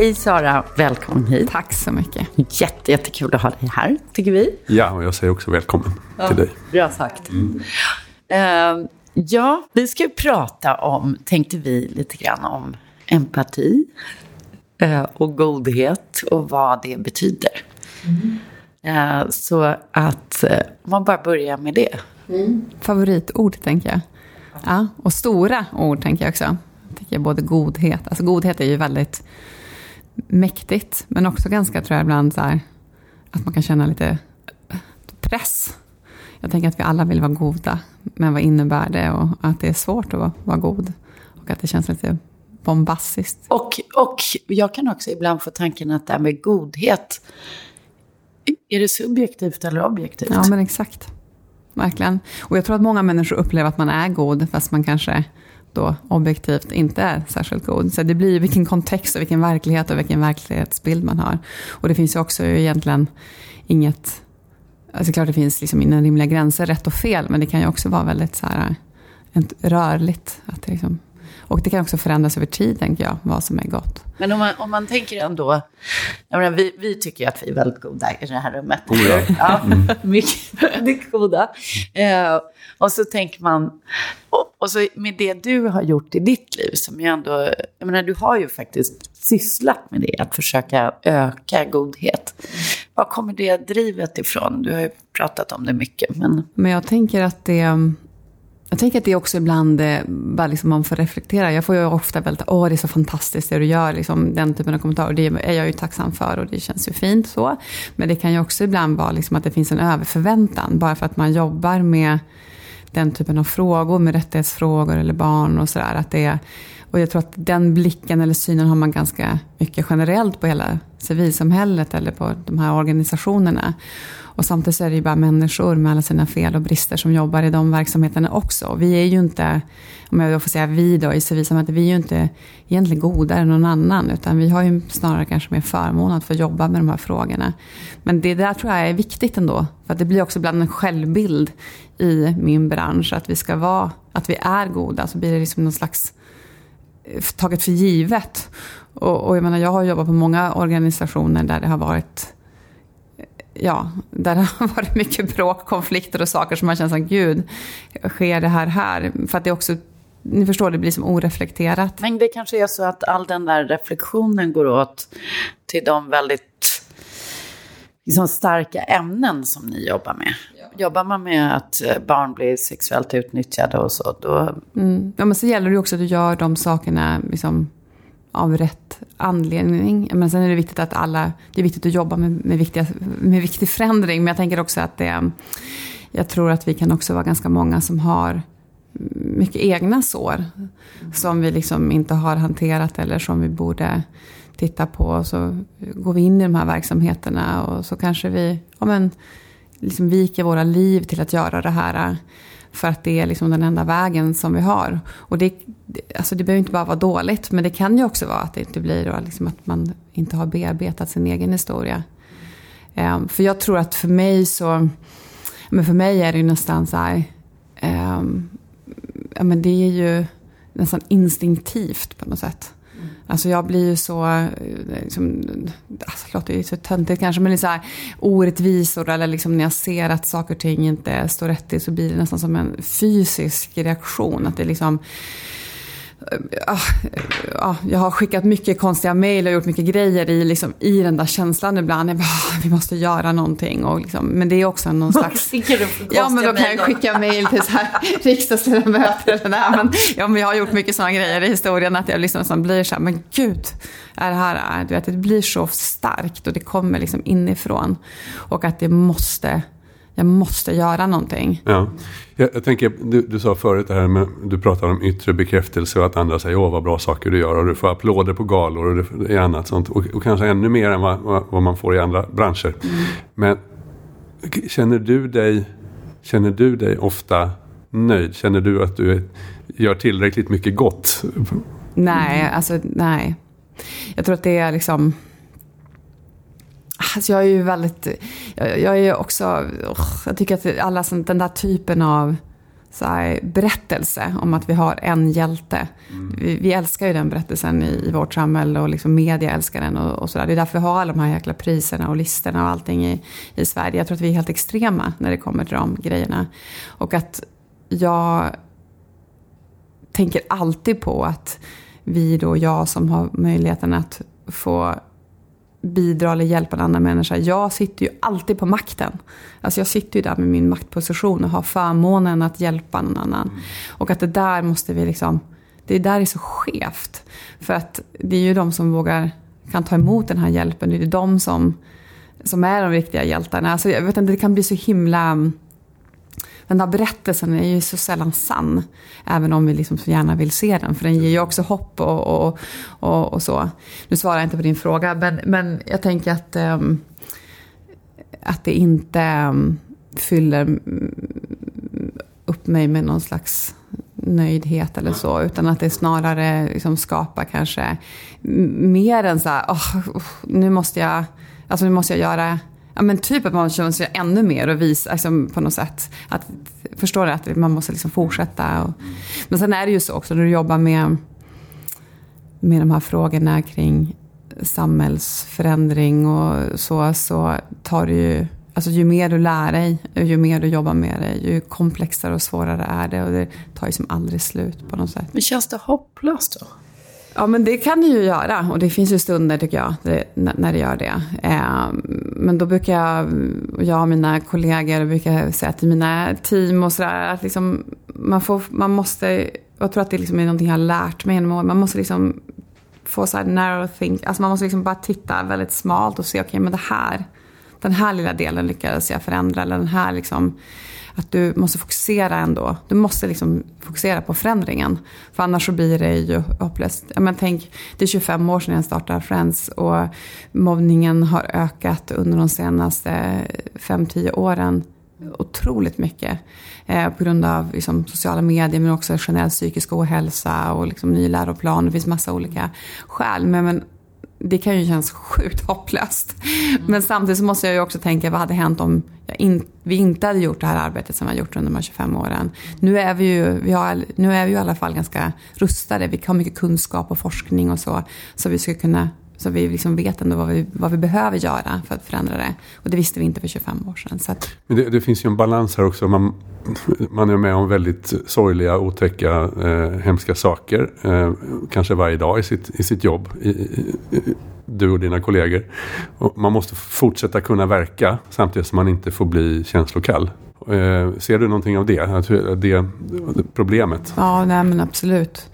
Hej Sara, välkommen hit. Tack så mycket. Jätte, jättekul att ha dig här, tycker vi. Ja, och jag säger också välkommen ja, till dig. Bra sagt. Mm. Uh, ja, vi ska prata om, tänkte vi, lite grann om empati uh, och godhet och vad det betyder. Mm. Uh, så att man bara börjar med det. Mm. Favoritord, tänker jag. Ja, och stora ord, tänker jag också. Jag, både godhet. Alltså godhet är ju väldigt mäktigt, men också ganska, tror jag, ibland så här, att man kan känna lite press. Jag tänker att vi alla vill vara goda, men vad innebär det? Och att det är svårt att vara god. Och att det känns lite bombastiskt. Och, och jag kan också ibland få tanken att det här med godhet, är det subjektivt eller objektivt? Ja, men exakt. Verkligen. Och jag tror att många människor upplever att man är god, fast man kanske då objektivt inte är särskilt god. Så det blir vilken kontext och vilken verklighet och vilken verklighetsbild man har. Och det finns ju också egentligen inget, alltså klart det finns liksom inom rimliga gränser rätt och fel, men det kan ju också vara väldigt så här, eh, rörligt. Att det liksom, och det kan också förändras över tid, tänker jag, vad som är gott. Men om man, om man tänker ändå, jag menar, vi, vi tycker att vi är väldigt goda i det här rummet. Oh ja. ja mm. mycket, väldigt goda. Eh, och så tänker man, och, och, så med det du har gjort i ditt liv, som ju ändå, jag menar du har ju faktiskt sysslat med det, att försöka öka godhet. Var kommer det drivet ifrån? Du har ju pratat om det mycket. Men, men jag tänker att det jag tänker att det också ibland eh, bara liksom man får reflektera. Jag får ju ofta väldigt, åh det är så fantastiskt det du gör, liksom, den typen av kommentarer. Det är jag ju tacksam för och det känns ju fint så. Men det kan ju också ibland vara liksom att det finns en överförväntan, bara för att man jobbar med den typen av frågor, med rättighetsfrågor eller barn och sådär. och jag tror att den blicken eller synen har man ganska mycket generellt på hela civilsamhället eller på de här organisationerna. Och samtidigt så är det ju bara människor med alla sina fel och brister som jobbar i de verksamheterna också. Vi är ju inte, om jag får säga vi då i civilsamhället, vi är ju inte egentligen godare än någon annan. Utan vi har ju snarare kanske mer förmån att få jobba med de här frågorna. Men det där tror jag är viktigt ändå. För att det blir också ibland en självbild i min bransch. Att vi ska vara, att vi är goda. Så blir det liksom någon slags eh, taget för givet. Och, och jag menar, jag har jobbat på många organisationer där det har varit ja, där det har varit mycket bråk, konflikter och saker som man känner som gud, sker det här här? För att det också, ni förstår, det blir som oreflekterat. Men det kanske är så att all den där reflektionen går åt till de väldigt liksom, starka ämnen som ni jobbar med. Jobbar man med att eh, barn blir sexuellt utnyttjade och så, då... Mm. Ja, men så gäller det också att du gör de sakerna liksom, av rätt anledning. Men sen är det viktigt att alla, det är viktigt att jobba med, med, viktiga, med viktig förändring. Men jag tänker också att det, jag tror att vi kan också vara ganska många som har mycket egna sår. Som vi liksom inte har hanterat eller som vi borde titta på. Så går vi in i de här verksamheterna och så kanske vi ja men, liksom viker våra liv till att göra det här för att det är liksom den enda vägen som vi har. Och det, alltså det behöver inte bara vara dåligt, men det kan ju också vara att det inte blir då, liksom att man inte har bearbetat sin egen historia. Um, för jag tror att för mig så, men för mig är det ju nästan så här, um, ja men det är ju nästan instinktivt på något sätt. Alltså jag blir ju så, eh, liksom, alltså det låter ju så töntigt kanske, men det är så här orättvisor eller liksom när jag ser att saker och ting inte står rätt till så blir det nästan som en fysisk reaktion. Att det liksom ja, jag har skickat mycket konstiga mejl och gjort mycket grejer i, liksom, i den där känslan ibland. Jag bara, vi måste göra någonting. Och liksom, men det är också någon slags... Ja, men då kan jag skicka mejl till så här, riksdagsledamöter. Eller nej, men, ja, men jag har gjort mycket sådana grejer i historien att jag liksom blir så här, men gud, är det här, du vet, det blir så starkt och det kommer liksom inifrån. Och att det måste jag måste göra någonting. Ja. Jag, jag tänker, du, du, sa förut det här med, du pratar om yttre bekräftelse och att andra säger åh vad bra saker du gör och du får applåder på galor och det är annat sånt. Och, och kanske ännu mer än vad, vad, man får i andra branscher. Mm. Men känner du dig, känner du dig ofta nöjd? Känner du att du gör tillräckligt mycket gott? Nej, alltså nej. Jag tror att det är liksom Alltså jag är ju väldigt, jag, jag är också, jag tycker att alla sånt, den där typen av så här, berättelse om att vi har en hjälte. Mm. Vi, vi, älskar ju den berättelsen i, i vårt samhälle och liksom media älskar den och, och sådär. Det är därför vi har alla de här jäkla priserna och listorna och allting i, i Sverige. Jag tror att vi är helt extrema när det kommer till de grejerna. Och att jag tänker alltid på att vi då, jag som har möjligheten att få bidra eller hjälpa en annan människa. Jag sitter ju alltid på makten. Alltså jag sitter ju där med min maktposition och har förmånen att hjälpa någon annan. Mm. Och att det där måste vi liksom, det där är så skevt. För att det är ju de som vågar, kan ta emot den här hjälpen. Det är de som, som är de riktiga hjältarna. Alltså jag vet inte, det kan bli så himla den där berättelsen är ju så sällan sann. Även om vi liksom så gärna vill se den. För den ger ju också hopp och, och, och, och så. Nu svarar jag inte på din fråga. Men, men jag tänker att, um, att det inte um, fyller upp mig med någon slags nöjdhet eller så. Utan att det snarare liksom skapar kanske mer än så här, oh, nu måste jag, alltså nu måste jag göra Ja men typ att man känner sig ännu mer och visar alltså, liksom, på något sätt. Att, förstår du? Att man måste liksom fortsätta. Och, men sen är det ju så också när du jobbar med, med de här frågorna kring samhällsförändring och så, så tar det ju Alltså ju mer du lär dig, ju mer du jobbar med det, ju komplexare och svårare är det. Och det tar ju som aldrig slut på något sätt. Men känns det hopplöst då? Ja, men det kan det ju göra. Och det finns ju stunder, tycker jag, när det gör det. Ehm, men då brukar jag, jag och mina kollegor brukar säga till mina team och sådär, att liksom, man, får, man måste, jag tror att det liksom är någonting jag har lärt mig genom åren, man måste liksom få så här narrow think, alltså man måste liksom bara titta väldigt smalt och se, okej, okay, men det här, den här lilla delen lyckades jag förändra, eller den här liksom att du måste fokusera ändå. Du måste liksom fokusera på förändringen. För annars så blir det ju hopplöst. Men tänk, det är 25 år sedan jag startade Friends och mobbningen har ökat under de senaste 5-10 åren otroligt mycket. Eh, på grund av liksom, sociala medier men också generell psykisk ohälsa och liksom, ny läroplan. Det finns massa olika skäl. Men, men det kan ju kännas sjukt hopplöst. Mm. Men samtidigt så måste jag ju också tänka, vad hade hänt om in, vi inte hade gjort det här arbetet som vi har gjort under de här 25 åren. Nu är vi ju, vi har, nu är vi ju i alla fall ganska rustade. Vi har mycket kunskap och forskning och så. Så vi ska kunna så vi liksom vet ändå vad vi, vad vi behöver göra för att förändra det. Och det visste vi inte för 25 år sedan. Så att... Men det, det, finns ju en balans här också. Man, man är med om väldigt sorgliga, otäcka, eh, hemska saker. Eh, kanske varje dag i sitt, i sitt jobb. I, i, du och dina kollegor. Och man måste fortsätta kunna verka samtidigt som man inte får bli känslokall. Eh, ser du någonting av det, det problemet? Ja, nej men absolut.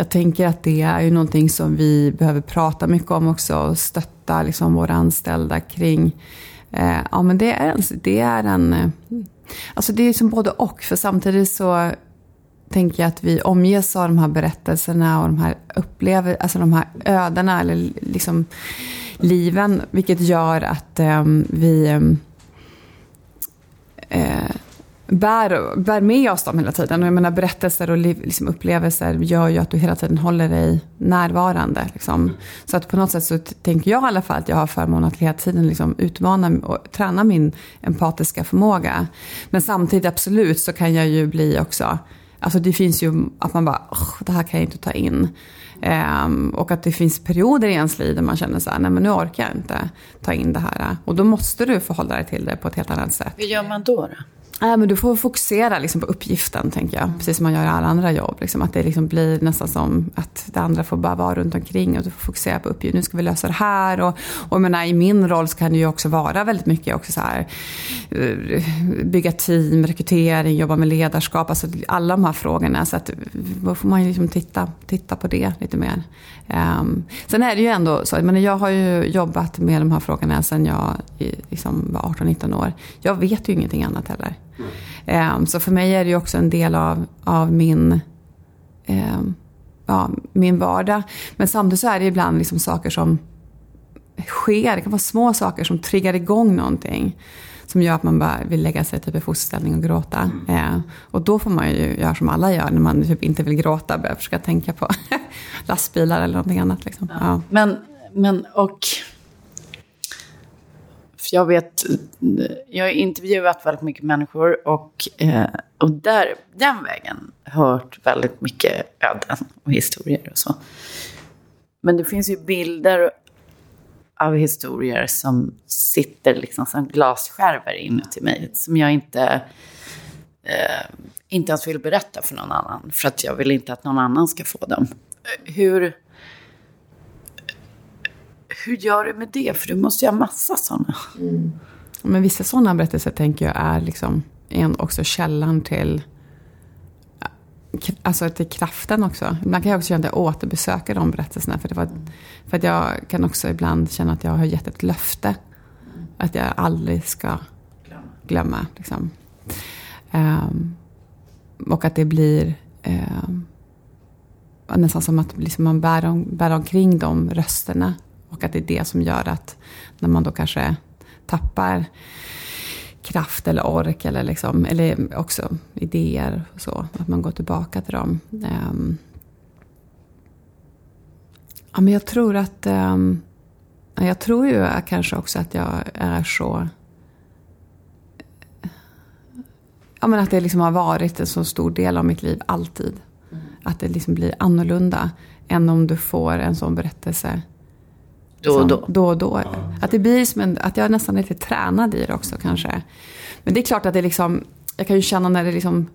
Jag tänker att det är ju någonting som vi behöver prata mycket om också och stötta liksom våra anställda kring. Eh, ja, men det är en, det är en eh, Alltså det är som både och. För samtidigt så tänker jag att vi omges av de här berättelserna och de här upplevelserna, alltså de här ödena eller liksom liven. Vilket gör att ehm, ehm, eh, vi eh, bär, bär med oss dem hela tiden. Och jag menar, berättelser och liksom upplevelser gör ju att du hela tiden håller dig närvarande. Liksom. Så att på något sätt så tänker jag i alla fall att jag har förmånen att hela tiden liksom utmana och träna min empatiska förmåga. Men samtidigt absolut så kan jag ju bli också Alltså det finns ju att man bara, det här kan jag inte ta in. Um, och att det finns perioder i ens liv där man känner så här, nej men nu orkar jag inte ta in det här. Och då måste du förhålla dig till det på ett helt annat sätt. Hur gör man då? då? Nej, men du får fokusera liksom på uppgiften, tänker jag. Precis som man gör i alla andra jobb. Liksom. Att det liksom blir nästan som att det andra får bara vara runt omkring och du får fokusera på uppgiften. Nu ska vi lösa det här. Och, och menar, i min roll så kan det ju också vara väldigt mycket också så här, eh, bygga team, rekrytering, jobba med ledarskap. Alltså alla de här frågorna. Så att, då får man ju liksom titta, titta på det lite mer. Um, sen är det ju ändå så, men jag har ju jobbat med de här frågorna sedan jag liksom var 18-19 år. Jag vet ju ingenting annat heller. Mm. Så för mig är det ju också en del av, av min, um, ja, min vardag. Men samtidigt så är det ibland liksom saker som sker. Det kan vara små saker som triggar igång någonting. Som gör att man bara vill lägga sig typ i fosterställning och gråta. Mm. Eh, och då får man ju göra som alla gör när man typ inte vill gråta. Börja försöka tänka på lastbilar eller någonting annat. Liksom. Ja. Men, men och jag vet, jag har intervjuat väldigt mycket människor och, eh, och där, den vägen hört väldigt mycket öden och historier och så. Men det finns ju bilder av historier som sitter liksom som glasskärvor inuti mig. Som jag inte, eh, inte ens vill berätta för någon annan. För att jag vill inte att någon annan ska få dem. Hur, hur gör du med det? För du måste ju ha massa sådana. Mm. Men vissa sådana berättelser tänker jag är liksom en också källan till alltså till kraften också. Ibland kan jag också känna att jag återbesöker de berättelserna. För, det var, för att jag kan också ibland känna att jag har gett ett löfte. Att jag aldrig ska glömma. Liksom. Um, och att det blir um, nästan som att liksom man bär, om, bär omkring de rösterna. Och att det är det som gör att när man då kanske tappar kraft eller ork eller, liksom, eller också idéer. Och så, att man går tillbaka till dem. Um, ja, men jag tror att... Um, jag tror ju kanske också att jag är så... Ja, men att det liksom har varit en så stor del av mitt liv, alltid. Mm. Att det liksom blir annorlunda än om du får en sån berättelse då och då. då, och då. Att det blir som en, att jag nästan är lite tränad i det också kanske. Men det är klart att det liksom, jag kan ju känna när det liksom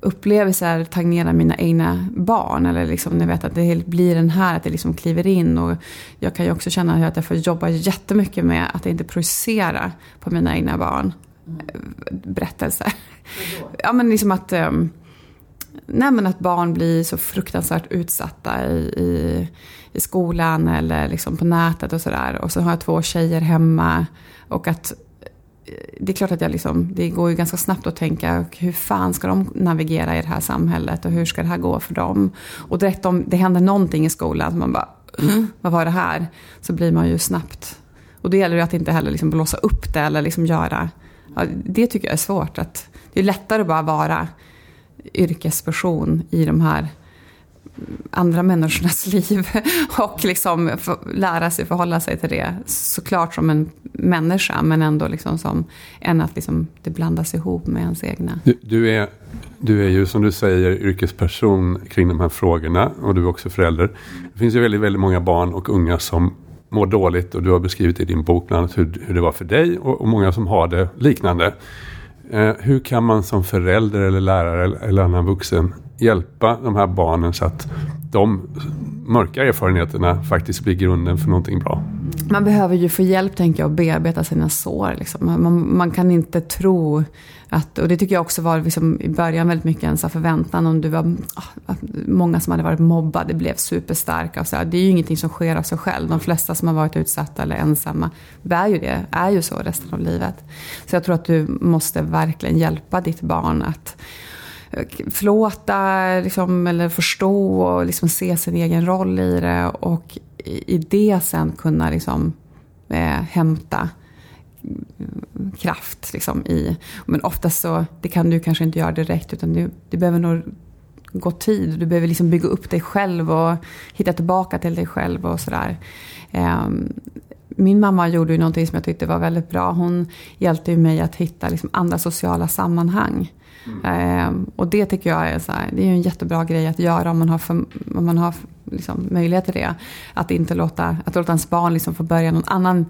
upplevelser tangerar mina egna barn. Eller liksom, jag vet att det blir den här, att det liksom kliver in. Och jag kan ju också känna att jag får jobba jättemycket med att inte projicera på mina egna barn. Mm. Berättelser. Ja men liksom att, um, nej att barn blir så fruktansvärt utsatta i, i, i skolan eller liksom på nätet och sådär. Och så har jag två tjejer hemma. Och att det är klart att jag liksom, det går ju ganska snabbt att tänka hur fan ska de navigera i det här samhället och hur ska det här gå för dem? Och direkt om det händer någonting i skolan, man bara, vad var det här? Så blir man ju snabbt. Och då gäller det att inte heller liksom blåsa upp det eller liksom göra, ja, det tycker jag är svårt. Att, det är lättare att bara vara yrkesperson i de här andra människornas liv och liksom lära sig förhålla sig till det. Såklart som en människa men ändå liksom som än att liksom det blandas ihop med ens egna. Du, du, är, du är ju som du säger yrkesperson kring de här frågorna och du är också förälder. Det finns ju väldigt, väldigt många barn och unga som mår dåligt och du har beskrivit i din bok bland annat hur, hur det var för dig och, och många som har det liknande. Eh, hur kan man som förälder eller lärare eller, eller annan vuxen hjälpa de här barnen så att de mörka erfarenheterna faktiskt blir grunden för någonting bra. Man behöver ju få hjälp tänker jag att bearbeta sina sår. Liksom. Man, man, kan inte tro att, och det tycker jag också var liksom, i början väldigt mycket en förväntan om du var, ah, ah, många som hade varit mobbade blev superstarka. och så, det är ju ingenting som sker av sig själv. De flesta som har varit utsatta eller ensamma bär ju det, är ju så resten av livet. Så jag tror att du måste verkligen hjälpa ditt barn att eh, förlåta liksom, eller förstå och liksom se sin egen roll i det. Och i det sen kunna liksom, eh, hämta kraft liksom, i. Men oftast så, det kan du kanske inte göra direkt utan du, det behöver nog gå tid. Du behöver liksom bygga upp dig själv och hitta tillbaka till dig själv och sådär. Eh, min mamma gjorde ju någonting som jag tyckte var väldigt bra. Hon hjälpte ju mig att hitta liksom andra sociala sammanhang. Mm. och det tycker jag är, så här, det är en jättebra grej att göra om man har, för, om man har liksom, möjlighet till det. Att inte låta, att låta ens barn liksom få börja någon annan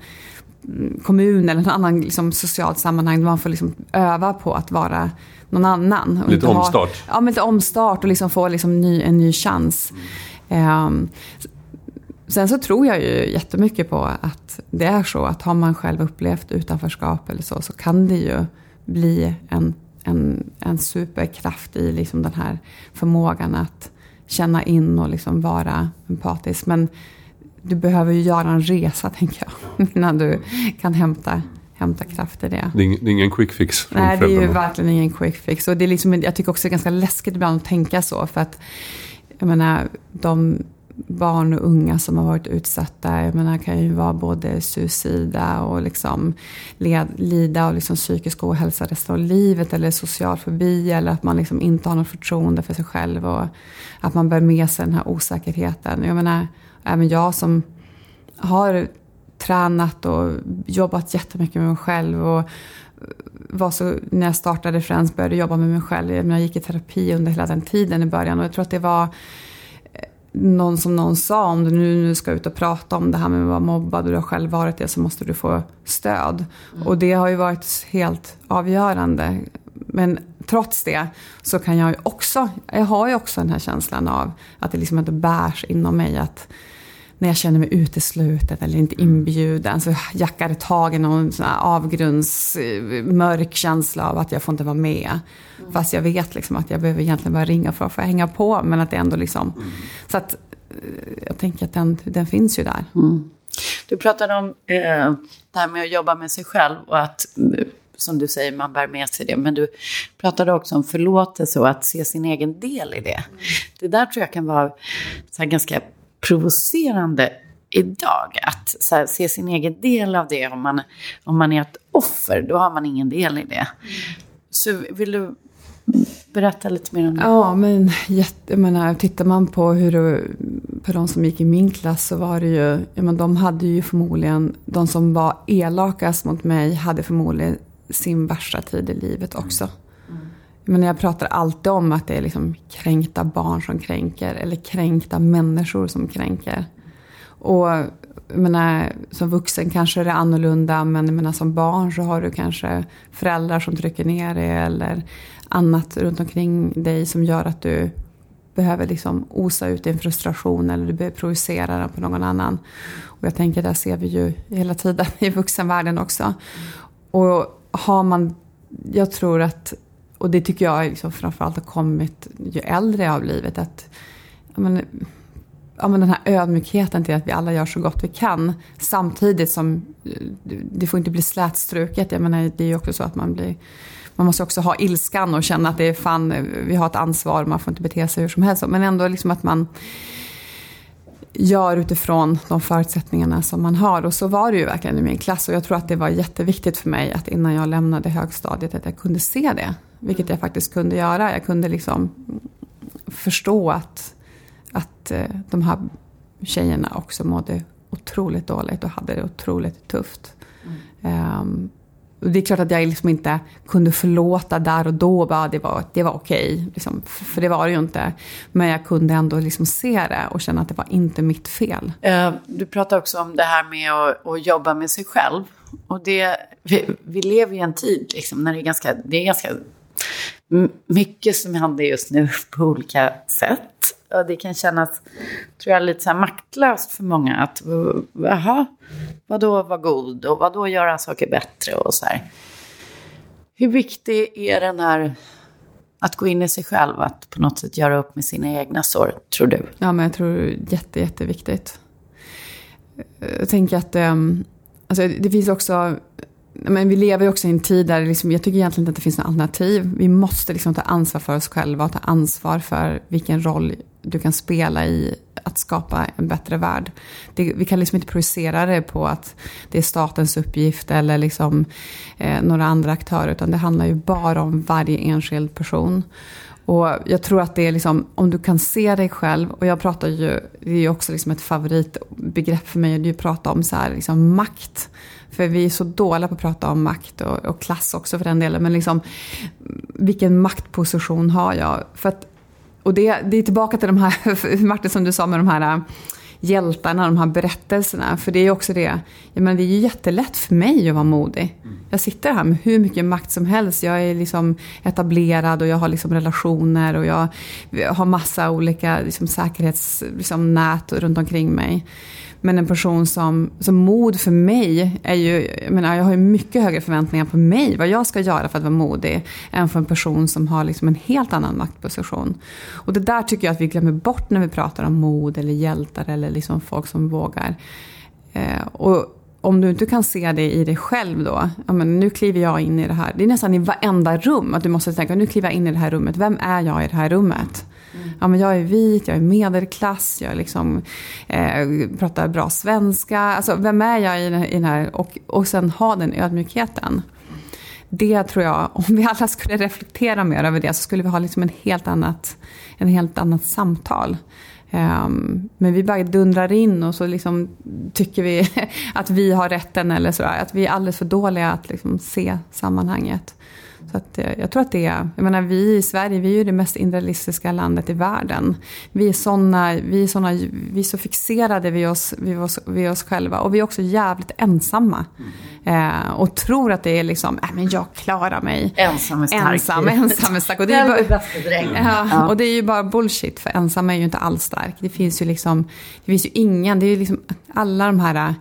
kommun eller någon annan liksom, socialt sammanhang där man får liksom öva på att vara någon annan. Lite omstart. Ha, ja, men lite omstart och liksom få liksom ny, en ny chans. Um, sen så tror jag ju jättemycket på att det är så att har man själv upplevt utanförskap eller så, så kan det ju bli en en, en superkraft i liksom den här förmågan att känna in och liksom vara empatisk. Men du behöver ju göra en resa, tänker jag, innan du kan hämta, hämta kraft i det. Det är ingen quick fix Nej, det är ju verkligen ingen quick fix. Och det är liksom, jag tycker också det är ganska läskigt ibland att tänka så. För att, jag menar, de barn och unga som har varit utsatta. Jag menar, kan ju vara både suicida och liksom led, lida av liksom psykisk ohälsa resten av livet. Eller social fobi. Eller att man liksom inte har något förtroende för sig själv. Och att man bär med sig den här osäkerheten. Jag menar, även jag som har tränat och jobbat jättemycket med mig själv. Och var så, när jag startade Friends började jobba med mig själv. Jag, gick i terapi under hela den tiden i början och jag tror att det var eh, någon som någon sa, om du nu, nu ska ut och prata om det här med att vara mobbad och du har själv varit det så måste du få stöd. Mm. Och det har ju varit helt avgörande. Men trots det så kan jag ju också, jag har ju också den här känslan av att det liksom inte bärs inom mig att när jag känner mig utesluten eller inte inbjuden så jackar tag i någon sån avgrundsmörk känsla av att jag får inte vara med. Mm. Fast jag vet liksom att jag behöver egentligen bara ringa för att få hänga på. Men att det ändå liksom... Mm. Så att eh, jag tänker att den, den finns ju där. Mm. Du pratade om eh, det här med att jobba med sig själv och att som du säger, man bär med sig det. Men du pratade också om förlåtelse och att se sin egen del i det. Mm. Det där tror jag kan vara så ganska provocerande idag. Att här, se sin egen del av det. Om man, om man är ett offer, då har man ingen del i det. Så vill du berätta lite mer om det? Ja, men jag menar, tittar man på hur det, på de som gick i min klass så var det ju, menar, de hade ju förmodligen, de som var elakast mot mig hade förmodligen sin värsta tid i livet också. Men jag pratar alltid om att det är liksom kränkta barn som kränker eller kränkta människor som kränker. Och jag menar, som vuxen kanske det är annorlunda men jag menar, som barn så har du kanske föräldrar som trycker ner dig eller annat runt omkring dig som gör att du behöver liksom osa ut din frustration eller du behöver projicera den på någon annan. Och jag tänker, där ser vi ju hela tiden i vuxenvärlden också. Och har man, jag tror att och det tycker jag liksom framförallt har kommit ju äldre jag har blivit. Att, men, ja, men den här ödmjukheten till att vi alla gör så gott vi kan. Samtidigt som eh, det får inte bli slätstruket. Jag menar, det är ju också så att man blir man måste också ha ilskan och känna att det är fan, vi har ett ansvar, man får inte bete sig hur som helst. Men ändå liksom att man gör utifrån de förutsättningarna som man har. Och så var det ju verkligen i min klass. Och jag tror att det var jätteviktigt för mig att innan jag lämnade högstadiet att jag kunde se det. Vilket jag faktiskt kunde göra. Jag kunde liksom förstå att, att eh, de här tjejerna också mådde otroligt dåligt och hade det otroligt tufft. Mm. Um, det är klart att jag liksom inte kunde förlåta där och då. Bara, det var, det var okej, liksom, för det var det ju inte. Men jag kunde ändå liksom se det och känna att det var inte mitt fel. Uh, du pratar också om det här med att, att jobba med sig själv. Och det, vi, vi lever i en tid liksom, när det är ganska, det är ganska mycket som händer just nu på olika sätt. Och det kan kännas, tror jag, lite så här maktlöst för många. Att, jaha, vadå vara god och vadå göra saker bättre och så här. Hur viktig är den här, att gå in i sig själv, att på något sätt göra upp med sina egna sår, tror du? Ja, men jag tror det är jätte, jätteviktigt. Jag tänker att ehm, alltså, det finns också men vi lever ju också i en tid där liksom, jag tycker egentligen inte att det finns något alternativ. Vi måste liksom ta ansvar för oss själva och ta ansvar för vilken roll du kan spela i att skapa en bättre värld. Det, vi kan liksom inte projicera det på att det är statens uppgift eller liksom, eh, några andra aktörer, utan det handlar ju bara om varje enskild person. Och jag tror att det är liksom, om du kan se dig själv, och jag pratar ju, det är ju också liksom ett favoritbegrepp för mig, det är ju att prata om så här, liksom makt. För vi är så dåliga på att prata om makt och, och klass också för den delen. Men liksom, vilken maktposition har jag? För att, och det, det är tillbaka till de här, Martin som du sa med de här äh, hjältarna, de här berättelserna. För det är ju också det, jag menar, det är ju jättelätt för mig att vara modig. Jag sitter här med hur mycket makt som helst. Jag är liksom etablerad och jag har liksom relationer och jag har massa olika liksom säkerhetsnät liksom, runt omkring mig. Men en person som, som mod för mig är ju, jag menar jag har ju mycket högre förväntningar på mig, vad jag ska göra för att vara modig, än för en person som har liksom en helt annan maktposition. Och det där tycker jag att vi glömmer bort när vi pratar om mod eller hjältar eller liksom folk som vågar. Eh, och om du inte kan se det i dig själv då, ja, men nu kliver jag in i det här. Det är nästan i varenda rum att du måste tänka, nu kliver jag in i det här rummet, vem är jag i det här rummet? Mm. Ja, men jag är vit, jag är medelklass, jag liksom, eh, pratar bra svenska. Alltså, vem är jag i den här? Och, och sen ha den ödmjukheten. Det tror jag, om vi alla skulle reflektera mer över det så skulle vi ha liksom en helt annat, en helt annat samtal. Um, men vi bara dundrar in och så liksom tycker vi att vi har rätten eller så. Att vi är alldeles för dåliga att liksom se sammanhanget. Så att, eh, jag tror att det är, jag menar vi i Sverige, vi är ju det mest individualistiska landet i världen. Vi är, såna, vi är, såna, vi är så fixerade vid oss, vid, oss, vid oss själva och vi är också jävligt ensamma. Eh, och tror att det är liksom, äh, men jag klarar mig. Ensam är stark. Ensam, ensam är stark. Och det är, bara, ja, och det är ju bara bullshit, för ensam är ju inte alls stark. Det finns ju liksom, det finns ju ingen, det är ju liksom alla de här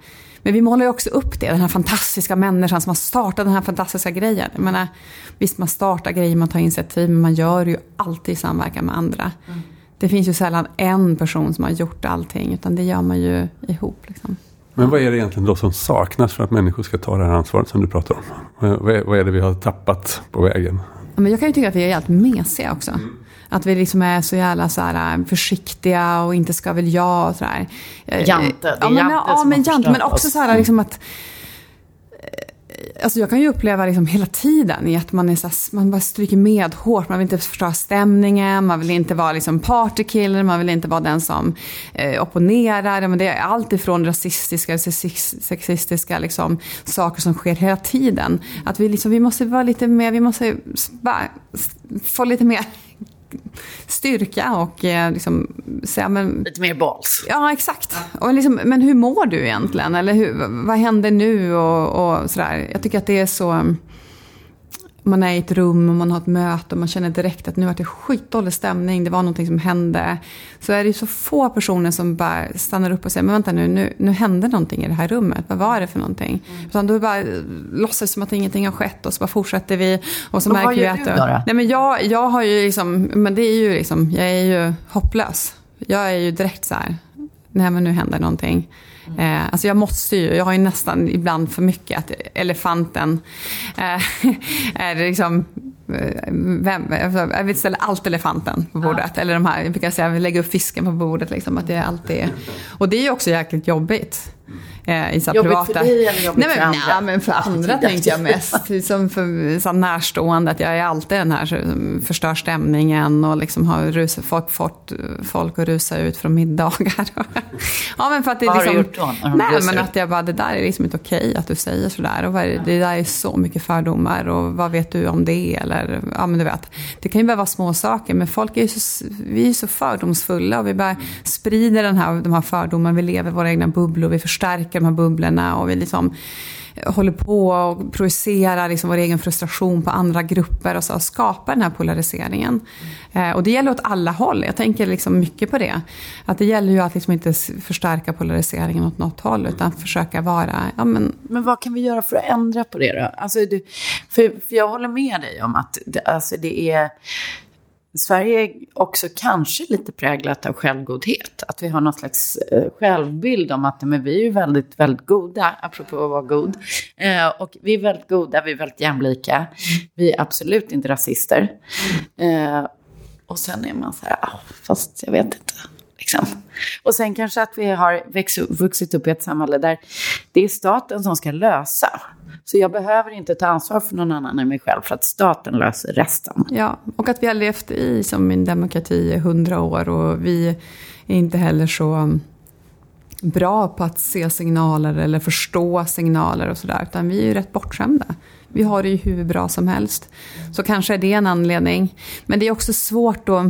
men vi målar ju också upp det, den här fantastiska människan som har startat den här fantastiska grejen. Jag menar, visst, man startar grejer, man tar initiativ, men man gör det ju alltid i samverkan med andra. Mm. Det finns ju sällan en person som har gjort allting, utan det gör man ju ihop. Liksom. Men vad är det egentligen då som saknas för att människor ska ta det här ansvaret som du pratar om? Vad är det vi har tappat på vägen? Men jag kan ju tycka att vi är helt mesiga också. Mm. Att vi liksom är så jävla så här, äh, försiktiga och inte ska väl jag och sådär. Eh, jante, det är ja, men, jante ja, men jante, men också så här liksom att Alltså jag kan ju uppleva liksom hela tiden i att man, är så här, man bara stryker med hårt. Man vill inte förstöra stämningen, man vill inte vara liksom partykiller, man vill inte vara den som eh, opponerar. Men det är allt ifrån rasistiska, sexistiska liksom, saker som sker hela tiden. Att vi, liksom, vi måste vara lite mer, vi måste bara få lite mer styrka och eh, liksom säga men... Lite mer balls. Ja, exakt. Och liksom, men hur mår du egentligen? Eller hur, vad händer nu? Och, och sådär. Jag tycker att det är så man är i ett rum och man har ett möte och man känner direkt att nu är det skitdålig stämning, det var någonting som hände. Så är det så få personer som bara stannar upp och säger, men vänta nu, nu, nu hände någonting i det här rummet, vad var det för någonting? Mm. Utan då bara låtsas som att ingenting har skett och så bara fortsätter vi. Och så och märker vad gör vi att... Du då? Nej men jag, jag har ju liksom, men det är ju liksom, jag är ju hopplös. Jag är ju direkt så här, nej men nu händer någonting. Eh, alltså jag måste ju, jag har ju nästan ibland för mycket att elefanten eh, är liksom eh, vem, alltså, jag vill ställa allt elefanten på bordet. Ja. Eller de här, jag brukar säga, lägga upp fisken på bordet. Liksom, att det är alltid, och det är ju också jäkligt jobbigt. Eh, i så jobbigt privata... för dig eller jobbigt nej, men, för andra? Nej, men för andra tänkte jag mest. Som för så närstående, att jag är alltid den här som förstör stämningen och liksom har rusat, folk, fått folk att rusa ut från middagar. ja, men för att det är Vad liksom, har du liksom- gjort då? Nej, men att jag bara, det där är liksom inte okej att du säger sådär. Och det där är så mycket fördomar och vad vet du om det? Eller, ja men du vet. Det kan ju bara vara små saker, men folk är ju så, vi är så fördomsfulla och vi bara sprider den här, de här fördomarna. Vi lever i våra egna bubblor, vi förstärker de här bubblorna och vi liksom eh, håller på och projicerar liksom vår egen frustration på andra grupper och så och skapar den här polariseringen. Eh, och det gäller åt alla håll. Jag tänker liksom mycket på det. Att det gäller ju att liksom inte förstärka polariseringen åt något håll utan försöka vara... Ja, men... men vad kan vi göra för att ändra på det då? Alltså, du, för, för jag håller med dig om att det, alltså det är Sverige är också kanske lite präglat av självgodhet. Att vi har någon slags eh, självbild om att men vi är väldigt, väldigt goda, apropå att vara god. Eh, och vi är väldigt goda, vi är väldigt jämlika. Vi är absolut inte rasister. Eh, och sen är man så här, ah, fast jag vet inte. Liksom. Och sen kanske att vi har vuxit upp i ett samhälle där det är staten som ska lösa. Så jag behöver inte ta ansvar för någon annan än mig själv för att staten löser resten. Ja, och att vi har levt i som en demokrati i hundra år och vi är inte heller så bra på att se signaler eller förstå signaler och sådär. Utan vi är ju rätt bortskämda. Vi har det ju hur bra som helst. Så kanske är det en anledning. Men det är också svårt att